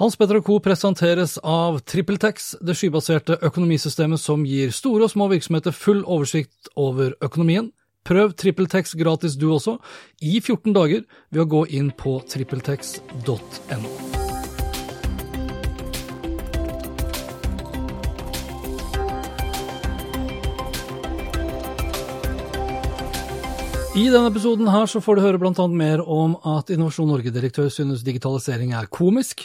Hans Petter Co. presenteres av TrippelTex, det skybaserte økonomisystemet som gir store og små virksomheter full oversikt over økonomien. Prøv TrippelTex gratis du også, i 14 dager, ved å gå inn på trippeltex.no. I denne episoden her så får du høre annet mer om at Innovasjon Norge-direktør synes digitalisering er komisk.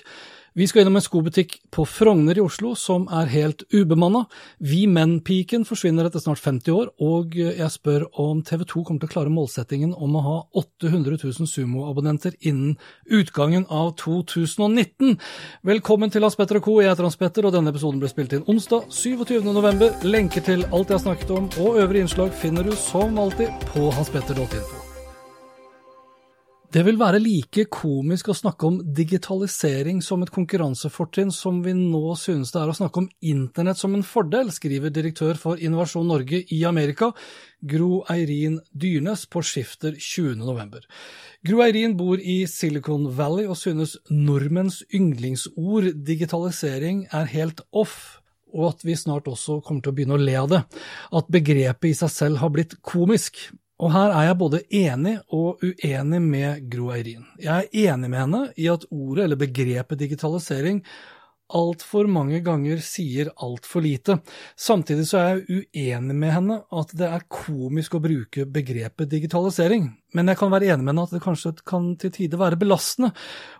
Vi skal innom en skobutikk på Frogner i Oslo som er helt ubemanna. Vi Menn-piken forsvinner etter snart 50 år, og jeg spør om TV 2 kommer til å klare målsettingen om å ha 800 000 Sumo-abonnenter innen utgangen av 2019. Velkommen til Hans Petter og co. Jeg heter Hans Petter, og denne episoden ble spilt inn onsdag 27.11. Lenker til alt jeg har snakket om og øvrige innslag finner du som alltid på hanspetter.info. Det vil være like komisk å snakke om digitalisering som et konkurransefortrinn som vi nå synes det er å snakke om internett som en fordel, skriver direktør for Innovasjon Norge i Amerika, Gro Eirin Dyrnes, på Skifter 20.11. Gro Eirin bor i Silicon Valley og synes nordmenns yndlingsord digitalisering er helt off og at vi snart også kommer til å begynne å le av det. At begrepet i seg selv har blitt komisk. Og her er jeg både enig og uenig med Gro Eirin. Jeg er enig med henne i at ordet eller begrepet digitalisering altfor mange ganger sier altfor lite. Samtidig så er jeg uenig med henne at det er komisk å bruke begrepet digitalisering. Men jeg kan være enig med henne at det kanskje kan til tider være belastende.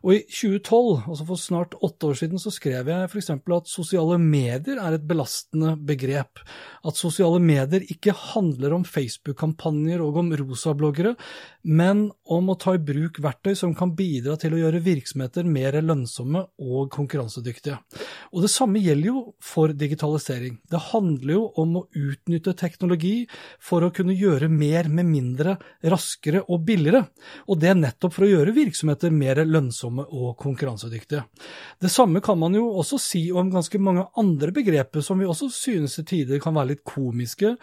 Og i 2012, altså for snart åtte år siden, så skrev jeg f.eks. at sosiale medier er et belastende begrep. At sosiale medier ikke handler om Facebook-kampanjer og om rosabloggere, men om å ta i bruk verktøy som kan bidra til å gjøre virksomheter mer lønnsomme og konkurransedyktige. Og det samme gjelder jo for digitalisering. Det handler jo om å utnytte teknologi for å kunne gjøre mer med mindre, raskere og billigere, og det er nettopp for å gjøre virksomheter mer lønnsomme og konkurransedyktige. Det samme kan man jo også si om ganske mange andre begreper som vi også synes til tider kan være litt komiske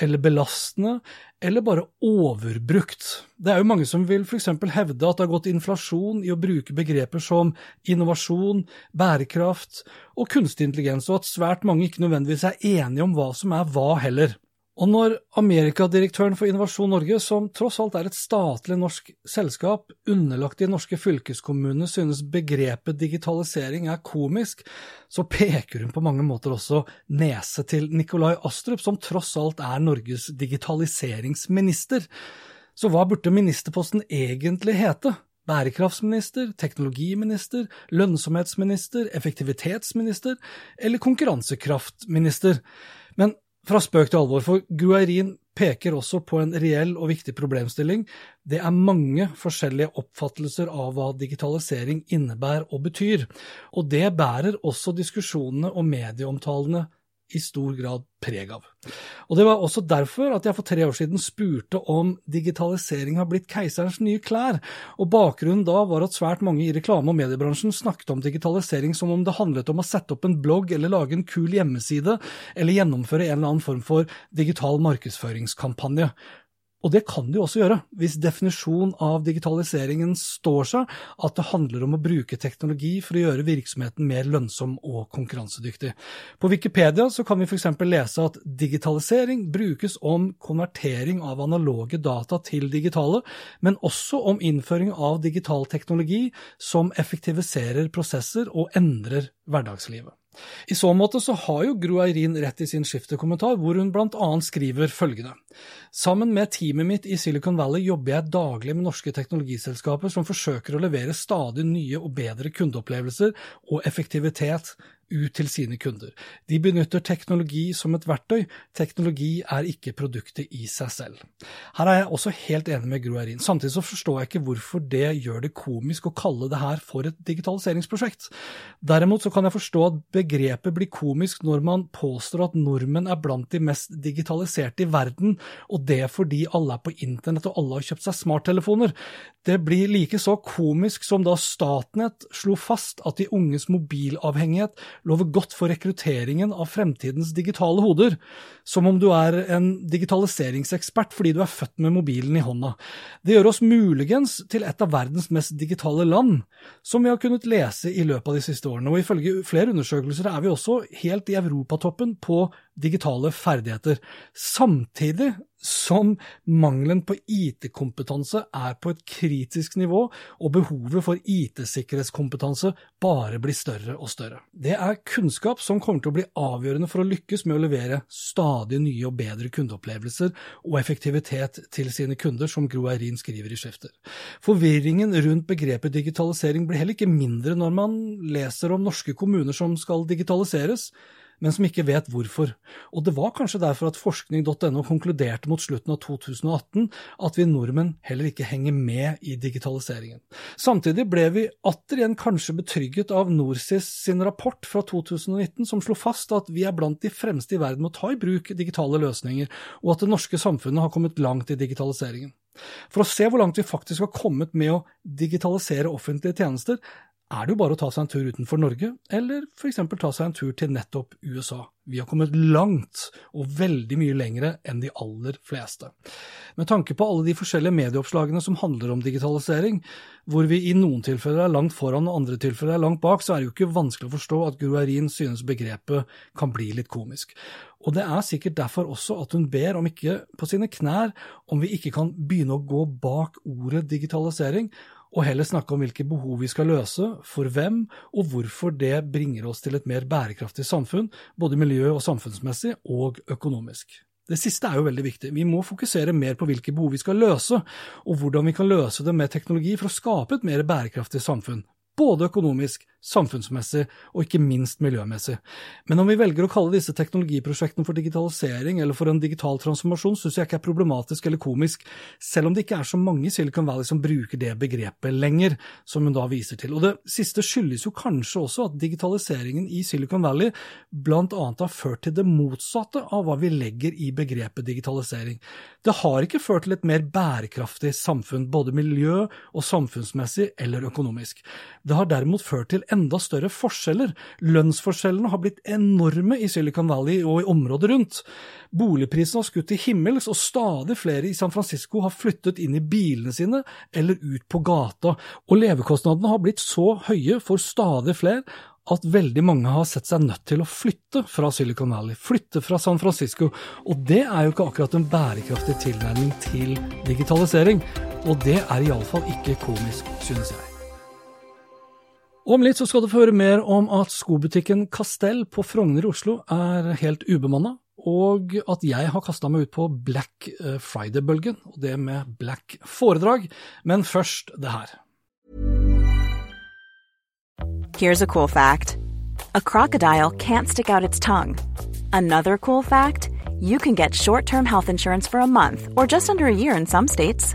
eller belastende, eller bare overbrukt. Det er jo mange som vil f.eks. hevde at det har gått inflasjon i å bruke begreper som innovasjon, bærekraft og kunstig intelligens, og at svært mange ikke nødvendigvis er enige om hva som er hva heller. Og når Amerikadirektøren for Innovasjon Norge, som tross alt er et statlig norsk selskap underlagt de norske fylkeskommunene, synes begrepet digitalisering er komisk, så peker hun på mange måter også nese til Nikolai Astrup, som tross alt er Norges digitaliseringsminister. Så hva burde ministerposten egentlig hete? Bærekraftsminister, teknologiminister, lønnsomhetsminister, effektivitetsminister eller konkurransekraftminister? Men fra spøk til alvor, for Guairin peker også på en reell og viktig problemstilling. Det er mange forskjellige oppfattelser av hva digitalisering innebærer og betyr, og det bærer også diskusjonene og medieomtalene i stor grad preg av. Og Det var også derfor at jeg for tre år siden spurte om digitalisering har blitt keiserens nye klær, og bakgrunnen da var at svært mange i reklame- og mediebransjen snakket om digitalisering som om det handlet om å sette opp en blogg eller lage en kul hjemmeside, eller gjennomføre en eller annen form for digital markedsføringskampanje. Og det kan de også gjøre, hvis definisjonen av digitaliseringen står seg, at det handler om å bruke teknologi for å gjøre virksomheten mer lønnsom og konkurransedyktig. På Wikipedia kan vi f.eks. lese at digitalisering brukes om konvertering av analoge data til digitale, men også om innføring av digital teknologi som effektiviserer prosesser og endrer hverdagslivet. I så måte så har jo Gro Eirin rett i sin skiftekommentar, hvor hun blant annet skriver følgende. Sammen med teamet mitt i Silicon Valley jobber jeg daglig med norske teknologiselskaper som forsøker å levere stadig nye og bedre kundeopplevelser og effektivitet ut til sine kunder. De benytter teknologi som et verktøy, teknologi er ikke produktet i seg selv. Her er jeg også helt enig med Gro Eirin. Samtidig så forstår jeg ikke hvorfor det gjør det komisk å kalle det her for et digitaliseringsprosjekt. Derimot så kan jeg forstå at begrepet blir komisk når man påstår at nordmenn er blant de mest digitaliserte i verden, og det fordi alle er på internett og alle har kjøpt seg smarttelefoner. Det blir like så komisk som da Statnett slo fast at de unges mobilavhengighet lover godt for rekrutteringen av fremtidens digitale hoder, som om du er en digitaliseringsekspert fordi du er født med mobilen i hånda. Det gjør oss muligens til et av verdens mest digitale land, som vi har kunnet lese i løpet av de siste årene, og ifølge flere undersøkelser er vi også helt i europatoppen på digitale ferdigheter. Samtidig som mangelen på IT-kompetanse er på et kritisk nivå, og behovet for IT-sikkerhetskompetanse bare blir større og større. Det er kunnskap som kommer til å bli avgjørende for å lykkes med å levere stadig nye og bedre kundeopplevelser og effektivitet til sine kunder, som Gro Eirin skriver i Skifter. Forvirringen rundt begrepet digitalisering blir heller ikke mindre når man leser om norske kommuner som skal digitaliseres men som ikke vet hvorfor. Og det var kanskje derfor at forskning.no konkluderte mot slutten av 2018 at vi nordmenn heller ikke henger med i digitaliseringen. Samtidig ble vi atter igjen kanskje betrygget av NorSIS sin rapport fra 2019 som slo fast at vi er blant de fremste i verden med å ta i bruk digitale løsninger, og at det norske samfunnet har kommet langt i digitaliseringen. For å se hvor langt vi faktisk har kommet med å digitalisere offentlige tjenester, er det jo bare å ta seg en tur utenfor Norge, eller f.eks. ta seg en tur til nettopp USA. Vi har kommet langt, og veldig mye lengre enn de aller fleste. Med tanke på alle de forskjellige medieoppslagene som handler om digitalisering, hvor vi i noen tilfeller er langt foran og andre tilfeller er langt bak, så er det jo ikke vanskelig å forstå at Gro Eirin synes begrepet kan bli litt komisk. Og det er sikkert derfor også at hun ber, om ikke på sine knær, om vi ikke kan begynne å gå bak ordet digitalisering, og heller snakke om hvilke behov vi skal løse, for hvem, og hvorfor det bringer oss til et mer bærekraftig samfunn, både miljø- og samfunnsmessig og økonomisk. Det siste er jo veldig viktig. Vi må fokusere mer på hvilke behov vi skal løse, og hvordan vi kan løse det med teknologi for å skape et mer bærekraftig samfunn, både økonomisk, samfunnsmessig og ikke minst miljømessig. Men om vi velger å kalle disse teknologiprosjektene for digitalisering eller for en digital transformasjon, syns jeg ikke er problematisk eller komisk, selv om det ikke er så mange i Silicon Valley som bruker det begrepet lenger, som hun da viser til. Og det siste skyldes jo kanskje også at digitaliseringen i Silicon Valley blant annet har ført til det motsatte av hva vi legger i begrepet digitalisering. Det har ikke ført til et mer bærekraftig samfunn, både miljø- og samfunnsmessig eller økonomisk. Det har derimot ført til enda større forskjeller. Lønnsforskjellene har blitt enorme i Silicon Valley og i området rundt. Boligprisene har skutt til himmels, og stadig flere i San Francisco har flyttet inn i bilene sine eller ut på gata, og levekostnadene har blitt så høye for stadig flere at veldig mange har sett seg nødt til å flytte fra Silicon Valley, flytte fra San Francisco. Og det er jo ikke akkurat en bærekraftig tilnærming til digitalisering. Og det er iallfall ikke komisk, synes jeg. Om litt så skal du få høre mer om at skobutikken Castell på Frogner i Oslo er helt ubemanna, og at jeg har kasta meg ut på Black eh, Friday-bølgen, og det med Black foredrag. Men først det her. Here's a cool fact. A crocodile can't stick out its tongue. Another cool fact, you can get short-term health insurance for a month or just under a year in some states.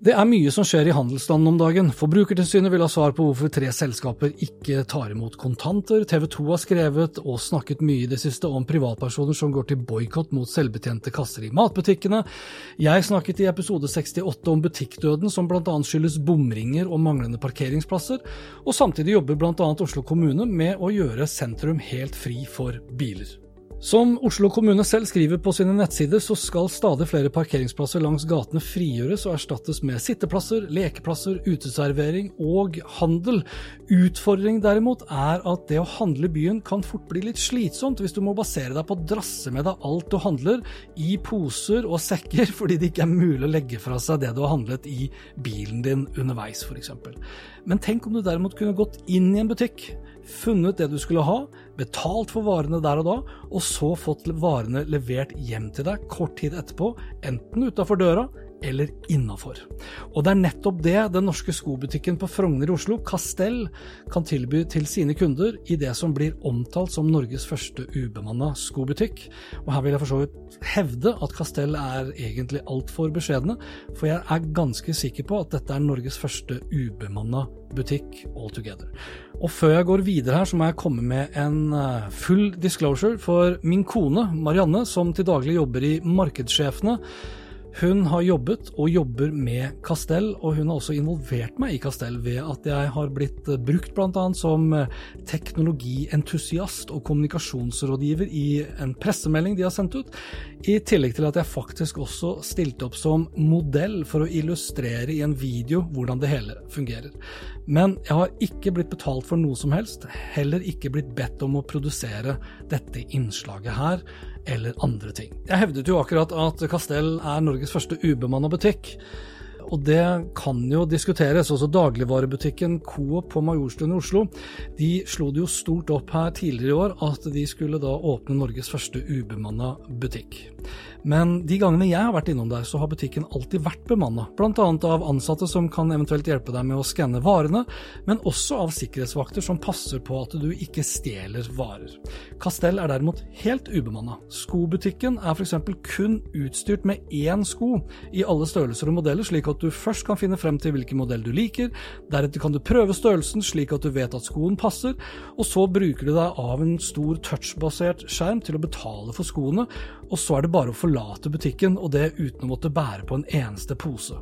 Det er mye som skjer i handelsstanden om dagen. Forbrukertilsynet vil ha svar på hvorfor tre selskaper ikke tar imot kontanter. TV 2 har skrevet og snakket mye i det siste om privatpersoner som går til boikott mot selvbetjente kasser i matbutikkene. Jeg snakket i episode 68 om butikkdøden, som bl.a. skyldes bomringer og manglende parkeringsplasser. Og samtidig jobber bl.a. Oslo kommune med å gjøre sentrum helt fri for biler. Som Oslo kommune selv skriver på sine nettsider, så skal stadig flere parkeringsplasser langs gatene frigjøres og erstattes med sitteplasser, lekeplasser, uteservering og handel. Utfordring derimot er at det å handle i byen kan fort bli litt slitsomt hvis du må basere deg på å drasse med deg alt du handler i poser og sekker, fordi det ikke er mulig å legge fra seg det du har handlet i bilen din underveis, f.eks. Men tenk om du derimot kunne gått inn i en butikk funnet det du skulle ha, betalt for varene der og da, og så fått varene levert hjem til deg kort tid etterpå, enten utafor døra eller innafor. Og det er nettopp det den norske skobutikken på Frogner i Oslo, Castell, kan tilby til sine kunder i det som blir omtalt som Norges første ubemanna skobutikk. Og her vil jeg for så vidt hevde at Castell er egentlig altfor beskjedne, for jeg er ganske sikker på at dette er Norges første ubemanna butikk altogether. Og før jeg går videre her, så må jeg komme med en eh, full disclosure, for min kone Marianne, som til daglig jobber i Markedssjefene, hun har jobbet og jobber med Castell, og hun har også involvert meg i Castell ved at jeg har blitt brukt bl.a. som teknologientusiast og kommunikasjonsrådgiver i en pressemelding de har sendt ut, i tillegg til at jeg faktisk også stilte opp som modell for å illustrere i en video hvordan det hele fungerer. Men jeg har ikke blitt betalt for noe som helst, heller ikke blitt bedt om å produsere dette innslaget her eller andre ting. Jeg hevdet jo akkurat at Castell er Norges første ubemanna butikk. Og det kan jo diskuteres. Også dagligvarebutikken Coop på Majorstuen i Oslo de slo det jo stort opp her tidligere i år at de skulle da åpne Norges første ubemanna butikk. Men de gangene jeg har vært innom der, så har butikken alltid vært bemanna, bl.a. av ansatte som kan eventuelt hjelpe deg med å skanne varene, men også av sikkerhetsvakter som passer på at du ikke stjeler varer. Castell er derimot helt ubemanna. Skobutikken er f.eks. kun utstyrt med én sko i alle størrelser og modeller, slik at du først kan finne frem til hvilken modell du liker, deretter kan du prøve størrelsen slik at du vet at skoen passer, og så bruker du deg av en stor touchbasert skjerm til å betale for skoene, og så er det bare å forlate butikken, og det uten å måtte bære på en eneste pose.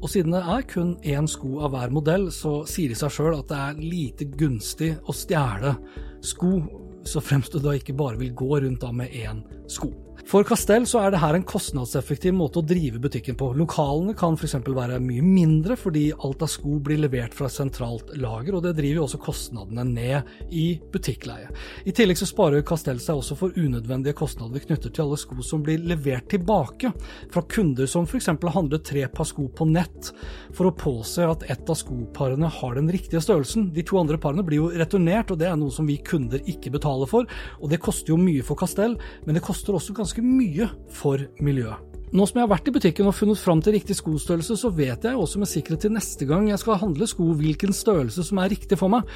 Og siden det er kun én sko av hver modell, så sier det seg sjøl at det er lite gunstig å stjele sko, så fremst du da ikke bare vil gå rundt da med én sko. For Castell så er det her en kostnadseffektiv måte å drive butikken på. Lokalene kan f.eks. være mye mindre fordi alt av sko blir levert fra sentralt lager, og det driver jo også kostnadene ned i butikkleie. I tillegg så sparer Castell seg også for unødvendige kostnader knyttet til alle sko som blir levert tilbake fra kunder som f.eks. har handlet tre par sko på nett for å påse at ett av skoparene har den riktige størrelsen. De to andre parene blir jo returnert, og det er noe som vi kunder ikke betaler for, og det koster jo mye for Castell, men det koster også ganske ganske mye for miljøet. Nå som jeg har vært i butikken og funnet fram til riktig skostørrelse, så vet jeg også med sikkerhet til neste gang jeg skal handle sko hvilken størrelse som er riktig for meg.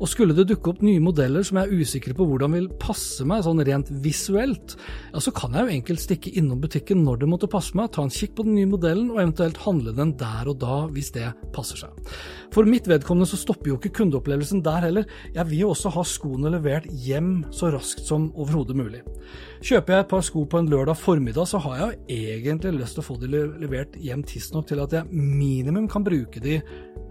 Og skulle det dukke opp nye modeller som jeg er usikker på hvordan vil passe meg sånn rent visuelt, ja så kan jeg jo enkelt stikke innom butikken når det måtte passe meg, ta en kikk på den nye modellen og eventuelt handle den der og da hvis det passer seg. For mitt vedkommende så stopper jo ikke kundeopplevelsen der heller, jeg vil jo også ha skoene levert hjem så raskt som overhodet mulig. Kjøper jeg et par sko på en lørdag formiddag, så har jeg jo egentlig lyst til å få de levert hjem tidsnok til at jeg minimum kan bruke de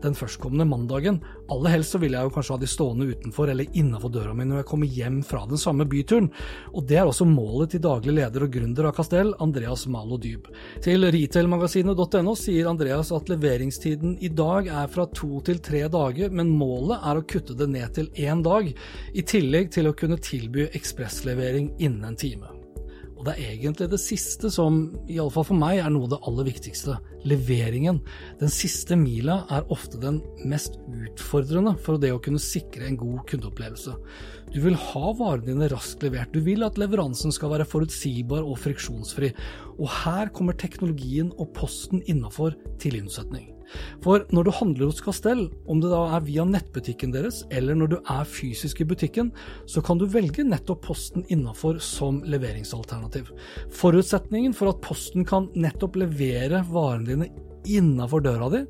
den førstkommende mandagen. Aller helst så vil jeg jo kanskje ha de stående utenfor eller innafor døra mi når jeg kommer hjem fra den samme byturen. Og det er også målet til daglig leder og gründer av Castell, Andreas Malo Dyb. Til retailmagasinet.no sier Andreas at leveringstiden i dag er fra to til tre dager, men målet er å kutte det ned til én dag, i tillegg til å kunne tilby ekspresslevering innen en time. Og det er egentlig det siste som, iallfall for meg, er noe av det aller viktigste. Leveringen. Den siste mila er ofte den mest utfordrende for det å kunne sikre en god kundeopplevelse. Du vil ha varene dine raskt levert. Du vil at leveransen skal være forutsigbar og friksjonsfri. Og her kommer teknologien og posten innafor til innsetning. For når du handler hos Castell, om det da er via nettbutikken deres eller når du er fysisk i butikken, så kan du velge nettopp Posten innafor som leveringsalternativ. Forutsetningen for at Posten kan nettopp levere varene dine innafor døra di,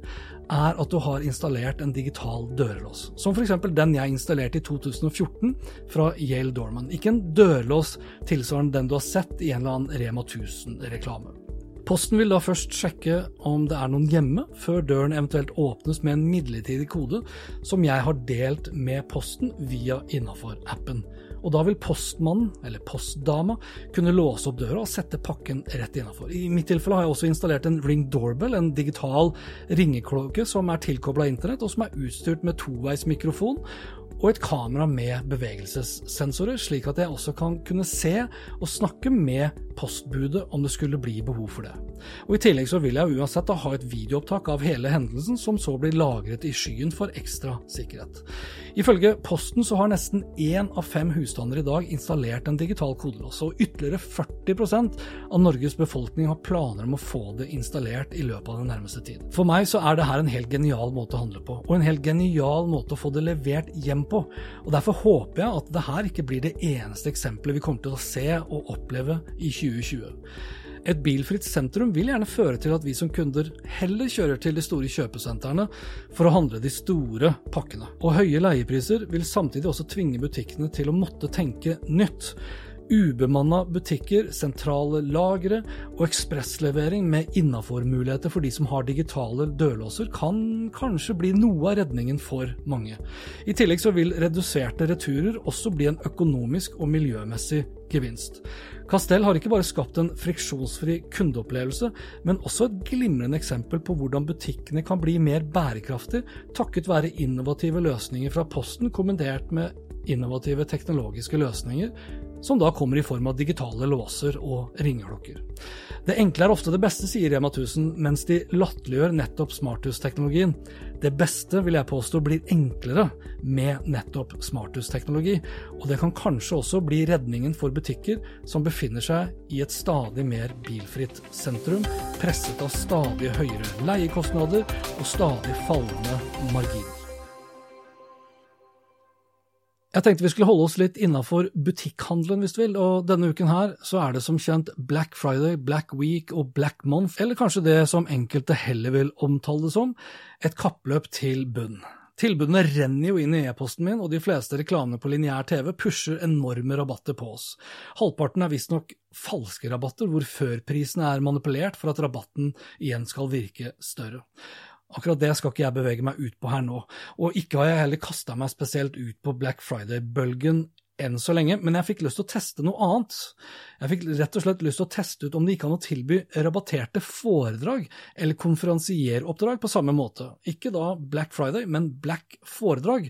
er at du har installert en digital dørlås. Som f.eks. den jeg installerte i 2014 fra Yale Dorman. Ikke en dørlås tilsvarende den du har sett i en eller annen Rema 1000-reklame. Posten vil da først sjekke om det er noen hjemme, før døren eventuelt åpnes med en midlertidig kode som jeg har delt med Posten via innafor-appen og da vil postmannen, eller postdama, kunne låse opp døra og sette pakken rett innafor. I mitt tilfelle har jeg også installert en Ring Doorbell, en digital ringeklokke som er tilkobla internett, og som er utstyrt med toveismikrofon og et kamera med bevegelsessensorer, slik at jeg også kan kunne se og snakke med postbudet om det skulle bli behov for det. Og I tillegg så vil jeg uansett ha et videoopptak av hele hendelsen, som så blir lagret i skyen for ekstra sikkerhet. Ifølge Posten så har nesten én av fem husstander i dag installert en digital kodelås, og ytterligere 40% av Norges befolkning har planer om å få det installert i løpet av den nærmeste tid. For meg så er det her en helt genial måte å handle på, og en helt genial måte å få det levert hjem på. Og Derfor håper jeg at det her ikke blir det eneste eksempelet vi kommer til å se og oppleve i 2020. Et bilfritt sentrum vil gjerne føre til at vi som kunder heller kjører til de store kjøpesentrene for å handle de store pakkene. Og høye leiepriser vil samtidig også tvinge butikkene til å måtte tenke nytt. Ubemanna butikker, sentrale lagre og ekspresslevering med innafor-muligheter for de som har digitale dørlåser, kan kanskje bli noe av redningen for mange. I tillegg så vil reduserte returer også bli en økonomisk og miljømessig gevinst. Castell har ikke bare skapt en friksjonsfri kundeopplevelse, men også et glimrende eksempel på hvordan butikkene kan bli mer bærekraftige takket være innovative løsninger fra Posten kombinert med innovative teknologiske løsninger som da kommer i form av digitale låser og ringeklokker. Det enkle er ofte det beste, sier Rema 1000, mens de latterliggjør nettopp smarthusteknologien. Det beste, vil jeg påstå, blir enklere med nettopp smarthusteknologi, og det kan kanskje også bli redningen for butikker som befinner seg i et stadig mer bilfritt sentrum, presset av stadig høyere leiekostnader og stadig fallende marginer. Jeg tenkte vi skulle holde oss litt innafor butikkhandelen, hvis du vil, og denne uken her så er det som kjent Black Friday, Black Week og Black Month, eller kanskje det som enkelte heller vil omtale det som, et kappløp til bunn. Tilbudene renner jo inn i e-posten min, og de fleste reklamene på lineær TV pusher enorme rabatter på oss. Halvparten er visstnok falske rabatter, hvor førprisene er manipulert for at rabatten igjen skal virke større. Akkurat det skal ikke jeg bevege meg ut på her nå, og ikke har jeg heller kasta meg spesielt ut på Black Friday-bølgen enn så lenge, men jeg fikk lyst til å teste noe annet. Jeg fikk rett og slett lyst til å teste ut om det gikk an å tilby rabatterte foredrag eller konferansieroppdrag på samme måte. Ikke da Black Friday, men Black foredrag.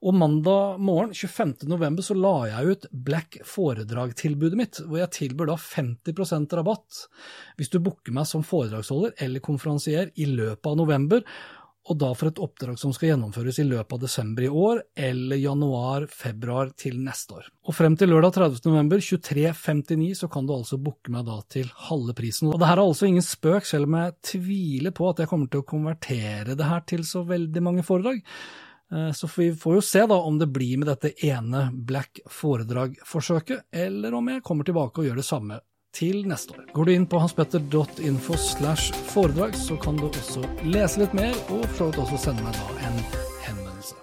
Og mandag morgen 25. november så la jeg ut Black foredrag-tilbudet mitt, hvor jeg tilbyr da 50% rabatt hvis du booker meg som foredragsholder eller konferansier i løpet av november og da for et oppdrag som skal gjennomføres i løpet av desember i år eller januar-februar til neste år. Og frem til lørdag 30. november 23.59 så kan du altså booke meg da til halve prisen. Og det her er altså ingen spøk, selv om jeg tviler på at jeg kommer til å konvertere det her til så veldig mange foredrag. Eh, så vi får jo se da om det blir med dette ene Black foredrag-forsøket, eller om jeg kommer tilbake og gjør det samme til neste år. Går du inn på hanspetter.info slash foredrag, så kan du også lese litt mer, og for så vidt også sende meg da en henvendelse.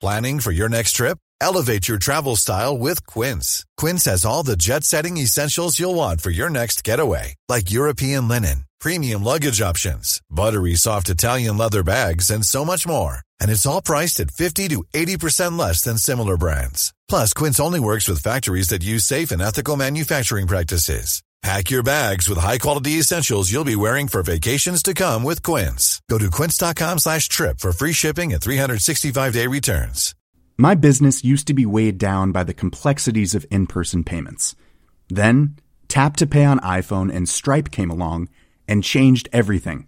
Planning for your next trip? Elevate your travel style with Quince. Quince has all the jet-setting essentials you'll want for your next getaway, like European linen, premium luggage options, buttery soft Italian leather bags, and so much more. And it's all priced at 50 to 80% less than similar brands. Plus, Quince only works with factories that use safe and ethical manufacturing practices. Pack your bags with high-quality essentials you'll be wearing for vacations to come with Quince. Go to quince.com slash trip for free shipping and 365-day returns. My business used to be weighed down by the complexities of in-person payments. Then, Tap to Pay on iPhone and Stripe came along and changed everything.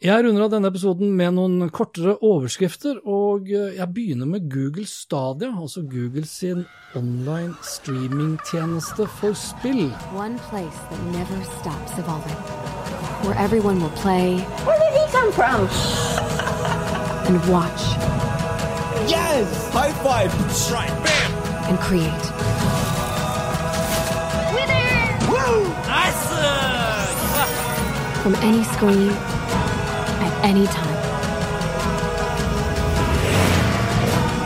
Jeg runder av denne episoden med noen kortere overskrifter, og jeg begynner med Google Stadia, altså Google sin online streamingtjeneste for spill. One place that never stops evolving. Where everyone will play. Where did he come from? And watch. Yes! High five! Strike! Bam! And create. Winner! Woo! Nice! From any screen, at any.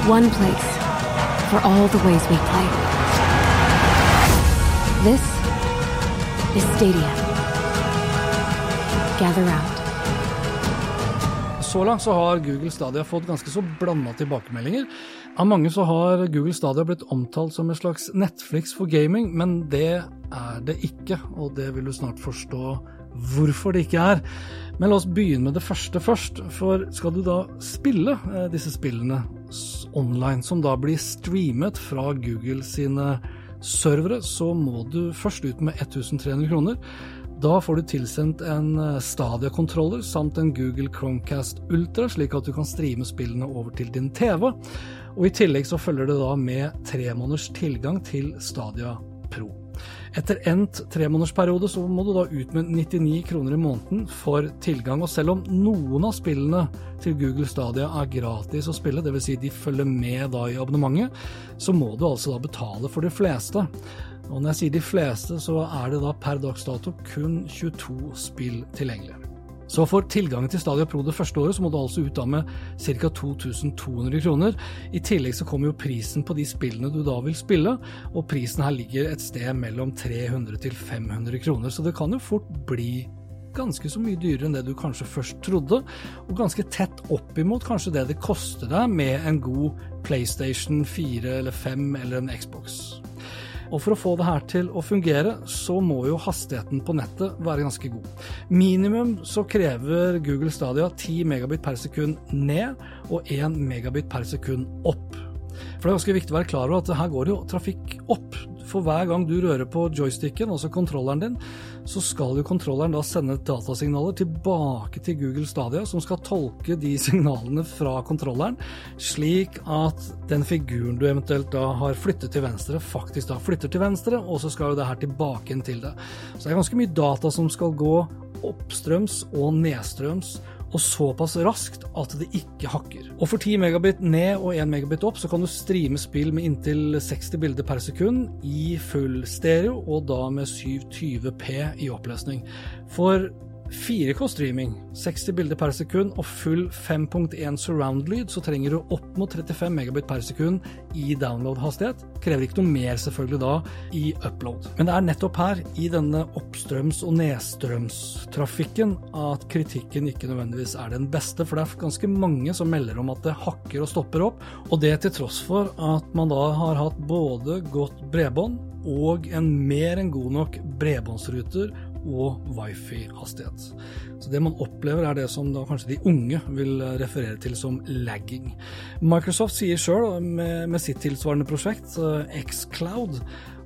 One place for all the ways we play. This is Stadia. Gather out. Så langt så har Google Stadia fått ganske så blanda tilbakemeldinger. Av mange så har Google Stadia blitt omtalt som en slags Netflix for gaming, men det er det ikke, og det vil du snart forstå hvorfor det ikke er. Men la oss begynne med det første først. For skal du da spille eh, disse spillene online, som da blir streamet fra Google sine servere, så må du først ut med 1300 kroner. Da får du tilsendt en eh, Stadia-kontroller samt en Google Chromecast Ultra, slik at du kan streame spillene over til din TV. Og I tillegg så følger det da med tre måneders tilgang til Stadia Pro. Etter endt tremånedersperiode så må du da ut med 99 kroner i måneden for tilgang. Og selv om noen av spillene til Google Stadia er gratis å spille, dvs. Si de følger med da i abonnementet, så må du altså da betale for de fleste. Og når jeg sier de fleste, så er det da per dags dato kun 22 spill tilgjengelig. Så for tilgangen til Stadia Pro det første året, så må du altså ut da med ca. 2200 kroner. I tillegg så kommer jo prisen på de spillene du da vil spille, og prisen her ligger et sted mellom 300 til 500 kroner, så det kan jo fort bli ganske så mye dyrere enn det du kanskje først trodde, og ganske tett oppimot kanskje det det koster deg med en god PlayStation 4 eller 5 eller en Xbox. Og for å få det her til å fungere, så må jo hastigheten på nettet være ganske god. Minimum så krever Google Stadia 10 megabit per sekund ned og 1 megabit per sekund opp. For det er ganske viktig å være klar over at her går jo trafikk opp. For hver gang du rører på joysticken, altså kontrolleren din, så skal jo kontrolleren da sende datasignaler tilbake til Google Stadia, som skal tolke de signalene fra kontrolleren, slik at den figuren du eventuelt da har flyttet til venstre, faktisk da flytter til venstre, og så skal jo det her tilbake inn til det. Så det er ganske mye data som skal gå oppstrøms og nedstrøms og såpass raskt at det ikke hakker. Og for 10 megabit ned og 1 megabit opp, så kan du streame spill med inntil 60 bilder per sekund i full stereo, og da med 720P i oppløsning. For 4K-streaming, 60 bilder per sekund og full 5.1 surround-lyd, så trenger du opp mot 35 megabit per sekund i download-hastighet. Krever ikke noe mer selvfølgelig da i upload. Men det er nettopp her, i denne oppstrøms- og nedstrømstrafikken, at kritikken ikke nødvendigvis er den beste. For det er ganske mange som melder om at det hakker og stopper opp, og det til tross for at man da har hatt både godt bredbånd og en mer enn god nok bredbåndsruter og wifi-hastighet. Så Det man opplever er det som kanskje de unge vil referere til som lagging. Microsoft sier sjøl med, med, sitt tilsvarende prosjekt, Xcloud,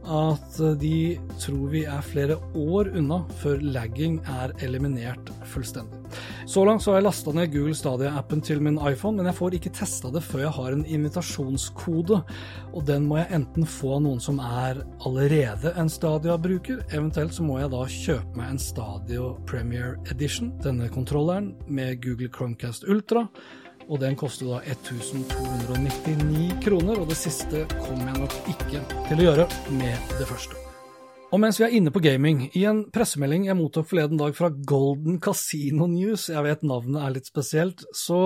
at de tror vi er flere år unna før lagging er eliminert fullstendig. Så langt så har jeg lasta ned Google Stadia-appen til min iPhone, men jeg får ikke testa det før jeg har en invitasjonskode, og den må jeg enten få av noen som er allerede en Stadia-bruker, eventuelt så må jeg da kjøpe meg en Stadio Premier Edition, denne kontrolleren med Google Chromecast Ultra og den koster da 1299 kroner, og det siste kommer jeg nok ikke til å gjøre med det første. Og mens vi er inne på gaming, i en pressemelding jeg mottok forleden dag fra Golden Casino News, jeg vet navnet er litt spesielt, så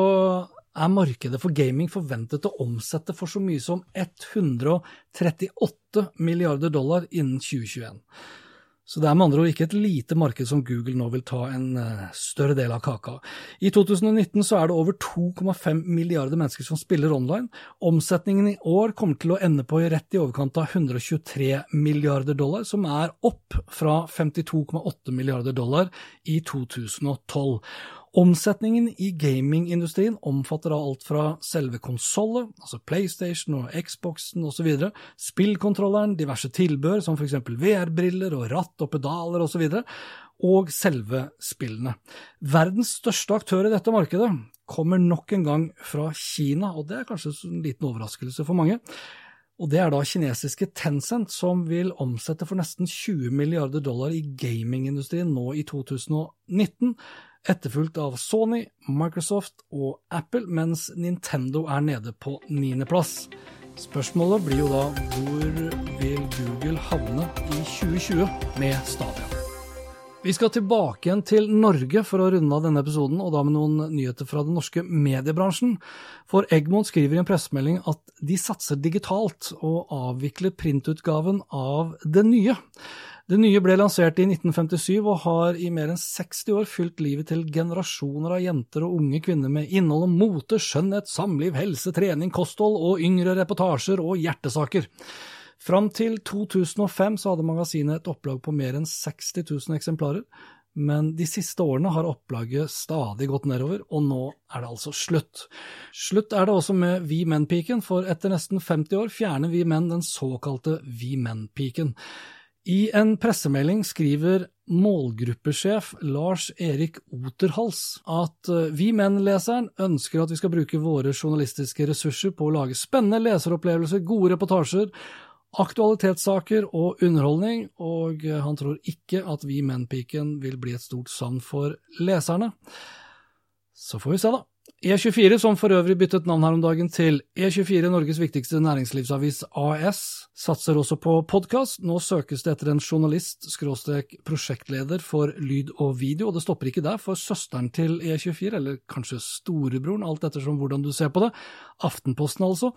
er markedet for gaming forventet å omsette for så mye som 138 milliarder dollar innen 2021. Så det er med andre ord ikke et lite marked som Google nå vil ta en uh, større del av kaka. I 2019 så er det over 2,5 milliarder mennesker som spiller online. Omsetningen i år kommer til å ende på rett i overkant av 123 milliarder dollar, som er opp fra 52,8 milliarder dollar i 2012. Omsetningen i gamingindustrien omfatter alt fra selve konsollet, altså PlayStation og Xboxen osv., spillkontrolleren, diverse tilbør som f.eks. VR-briller og ratt og pedaler osv., og, og selve spillene. Verdens største aktør i dette markedet kommer nok en gang fra Kina, og det er kanskje en liten overraskelse for mange. Og det er da kinesiske Tencent, som vil omsette for nesten 20 milliarder dollar i gamingindustrien nå i 2019 etterfulgt av Sony, Microsoft og Apple, mens Nintendo er nede på niendeplass. Spørsmålet blir jo da hvor vil Google havne i 2020 med Stadia? Vi skal tilbake igjen til Norge for å runde av denne episoden, og da med noen nyheter fra den norske mediebransjen. For Egmont skriver i en pressemelding at de satser digitalt og avvikler printutgaven av Det nye. Det nye ble lansert i 1957 og har i mer enn 60 år fylt livet til generasjoner av jenter og unge kvinner med innhold om mote, skjønnhet, samliv, helse, trening, kosthold og yngre reportasjer og hjertesaker. Fram til 2005 så hadde magasinet et opplag på mer enn 60 000 eksemplarer, men de siste årene har opplaget stadig gått nedover, og nå er det altså slutt. Slutt er det også med Vi Menn-piken, for etter nesten 50 år fjerner Vi Menn den såkalte Vi Menn-piken. I en pressemelding skriver målgruppesjef Lars Erik Oterhals at eh, vi menn-leseren ønsker at vi skal bruke våre journalistiske ressurser på å lage spennende leseropplevelser, gode reportasjer, aktualitetssaker og underholdning, og eh, han tror ikke at Vi menn-piken vil bli et stort savn for leserne. Så får vi se, da. E24, som for øvrig byttet navn her om dagen til E24, Norges viktigste næringslivsavis AS, satser også på podkast. Nå søkes det etter en journalist, skråstrek prosjektleder for lyd og video, og det stopper ikke der, for søsteren til E24, eller kanskje storebroren, alt ettersom hvordan du ser på det, Aftenposten altså,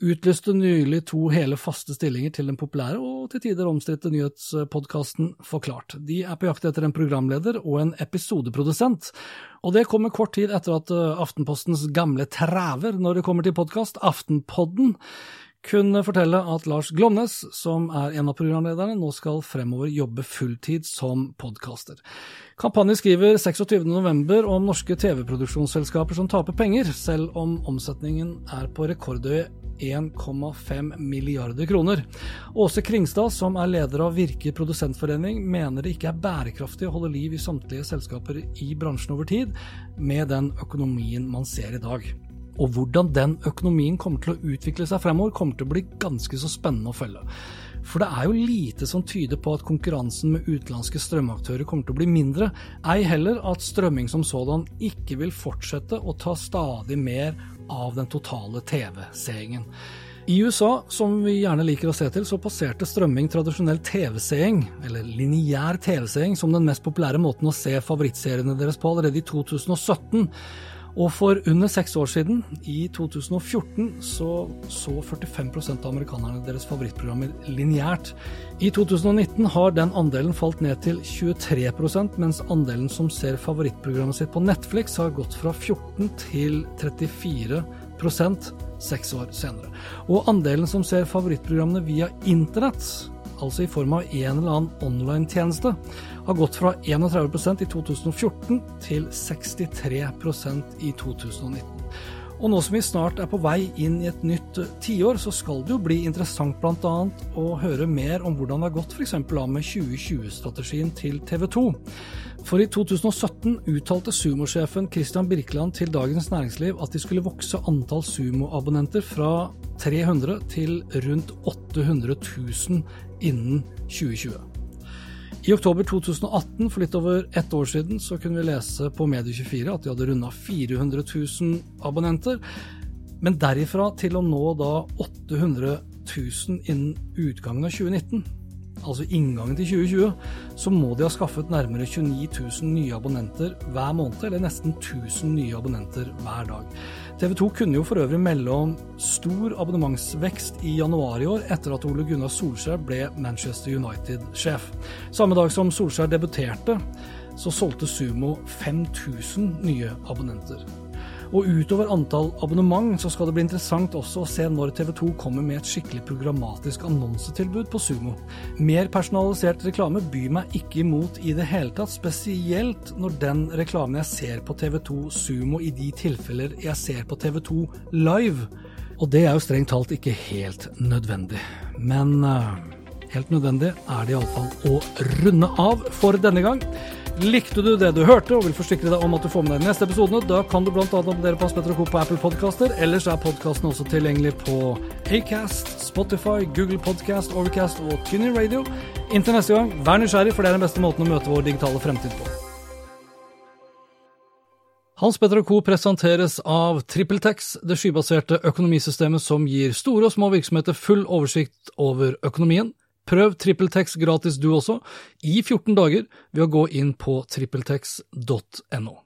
utlyste nylig to hele faste stillinger til den populære og til tider omstridte nyhetspodkasten Forklart. De er på jakt etter en programleder og en episodeprodusent, og det kommer kort tid etter at eh, Aftenpostens gamle træver når det kommer til podkast, Aftenpodden, kunne fortelle at Lars Glomnes, som er en av programlederne, nå skal fremover jobbe fulltid som podkaster. Kampanjen skriver 26.11 om norske TV-produksjonsselskaper som taper penger, selv om omsetningen er på rekordhøye 1,5 milliarder kroner. Åse Kringstad, som er leder av Virke produsentforening, mener det ikke er bærekraftig å holde liv i samtlige selskaper i bransjen over tid, med den økonomien man ser i dag. Og hvordan den økonomien kommer til å utvikle seg fremover, kommer til å bli ganske så spennende å følge. For det er jo lite som tyder på at konkurransen med utenlandske strømaktører kommer til å bli mindre, ei heller at strømming som sådan ikke vil fortsette å ta stadig mer av den totale TV-seingen. I USA, som vi gjerne liker å se til, så passerte strømming tradisjonell TV-seing, eller lineær TV-seing, som den mest populære måten å se favorittseriene deres på allerede i 2017. Og for under seks år siden, i 2014, så så 45% av amerikanerne deres favorittprogrammer lineært. I 2019 har den andelen falt ned til 23% mens andelen som ser favorittprogrammet sitt på Netflix, har gått fra 14 til 34% seks år senere. Og andelen som ser favorittprogrammene via internett, altså i form av en eller annen online-tjeneste, har gått fra 31% i 2014 til 63% i 2019. Og nå som vi snart er på vei inn i et nytt tiår, så skal det jo bli interessant bl.a. å høre mer om hvordan det har gått f.eks. med 2020-strategien til TV 2. For i 2017 uttalte sumosjefen Christian Birkeland til Dagens Næringsliv at de skulle vokse antall sumoabonnenter fra 300 til rundt 800 000 innen 2020. I oktober 2018, for litt over ett år siden, så kunne vi lese på Medie24 at de hadde runda 400 000 abonnenter. Men derifra til å nå da 800 000 innen utgangen av 2019, altså inngangen til 2020, så må de ha skaffet nærmere 29 000 nye abonnenter hver måned, eller nesten 1000 nye abonnenter hver dag. TV 2 kunne jo for øvrig melde om stor abonnementsvekst i januar i år, etter at Ole Gunnar Solskjær ble Manchester United-sjef. Samme dag som Solskjær debuterte, så solgte Sumo 5000 nye abonnenter. Og utover antall abonnement så skal det bli interessant også å se når TV 2 kommer med et skikkelig programmatisk annonsetilbud på Sumo. Mer personalisert reklame byr meg ikke imot i det hele tatt, spesielt når den reklamen jeg ser på TV 2 Sumo i de tilfeller jeg ser på TV 2 live. Og det er jo strengt talt ikke helt nødvendig. Men uh, helt nødvendig er det iallfall å runde av for denne gang. Likte du det du hørte og vil forsikre deg om at du får med deg de neste episode, da kan du bl.a. abonnere på Hans Petter Co. på Apple Podcaster. Ellers er podkasten også tilgjengelig på Acast, Spotify, Google Podcast, Overcast og Tuning Radio. Inntil neste gang, vær nysgjerrig, for det er den beste måten å møte vår digitale fremtid på. Hans Petter Co. presenteres av TrippelTex, det skybaserte økonomisystemet som gir store og små virksomheter full oversikt over økonomien. Prøv TrippelTex gratis du også, i 14 dager, ved å gå inn på trippeltex.no.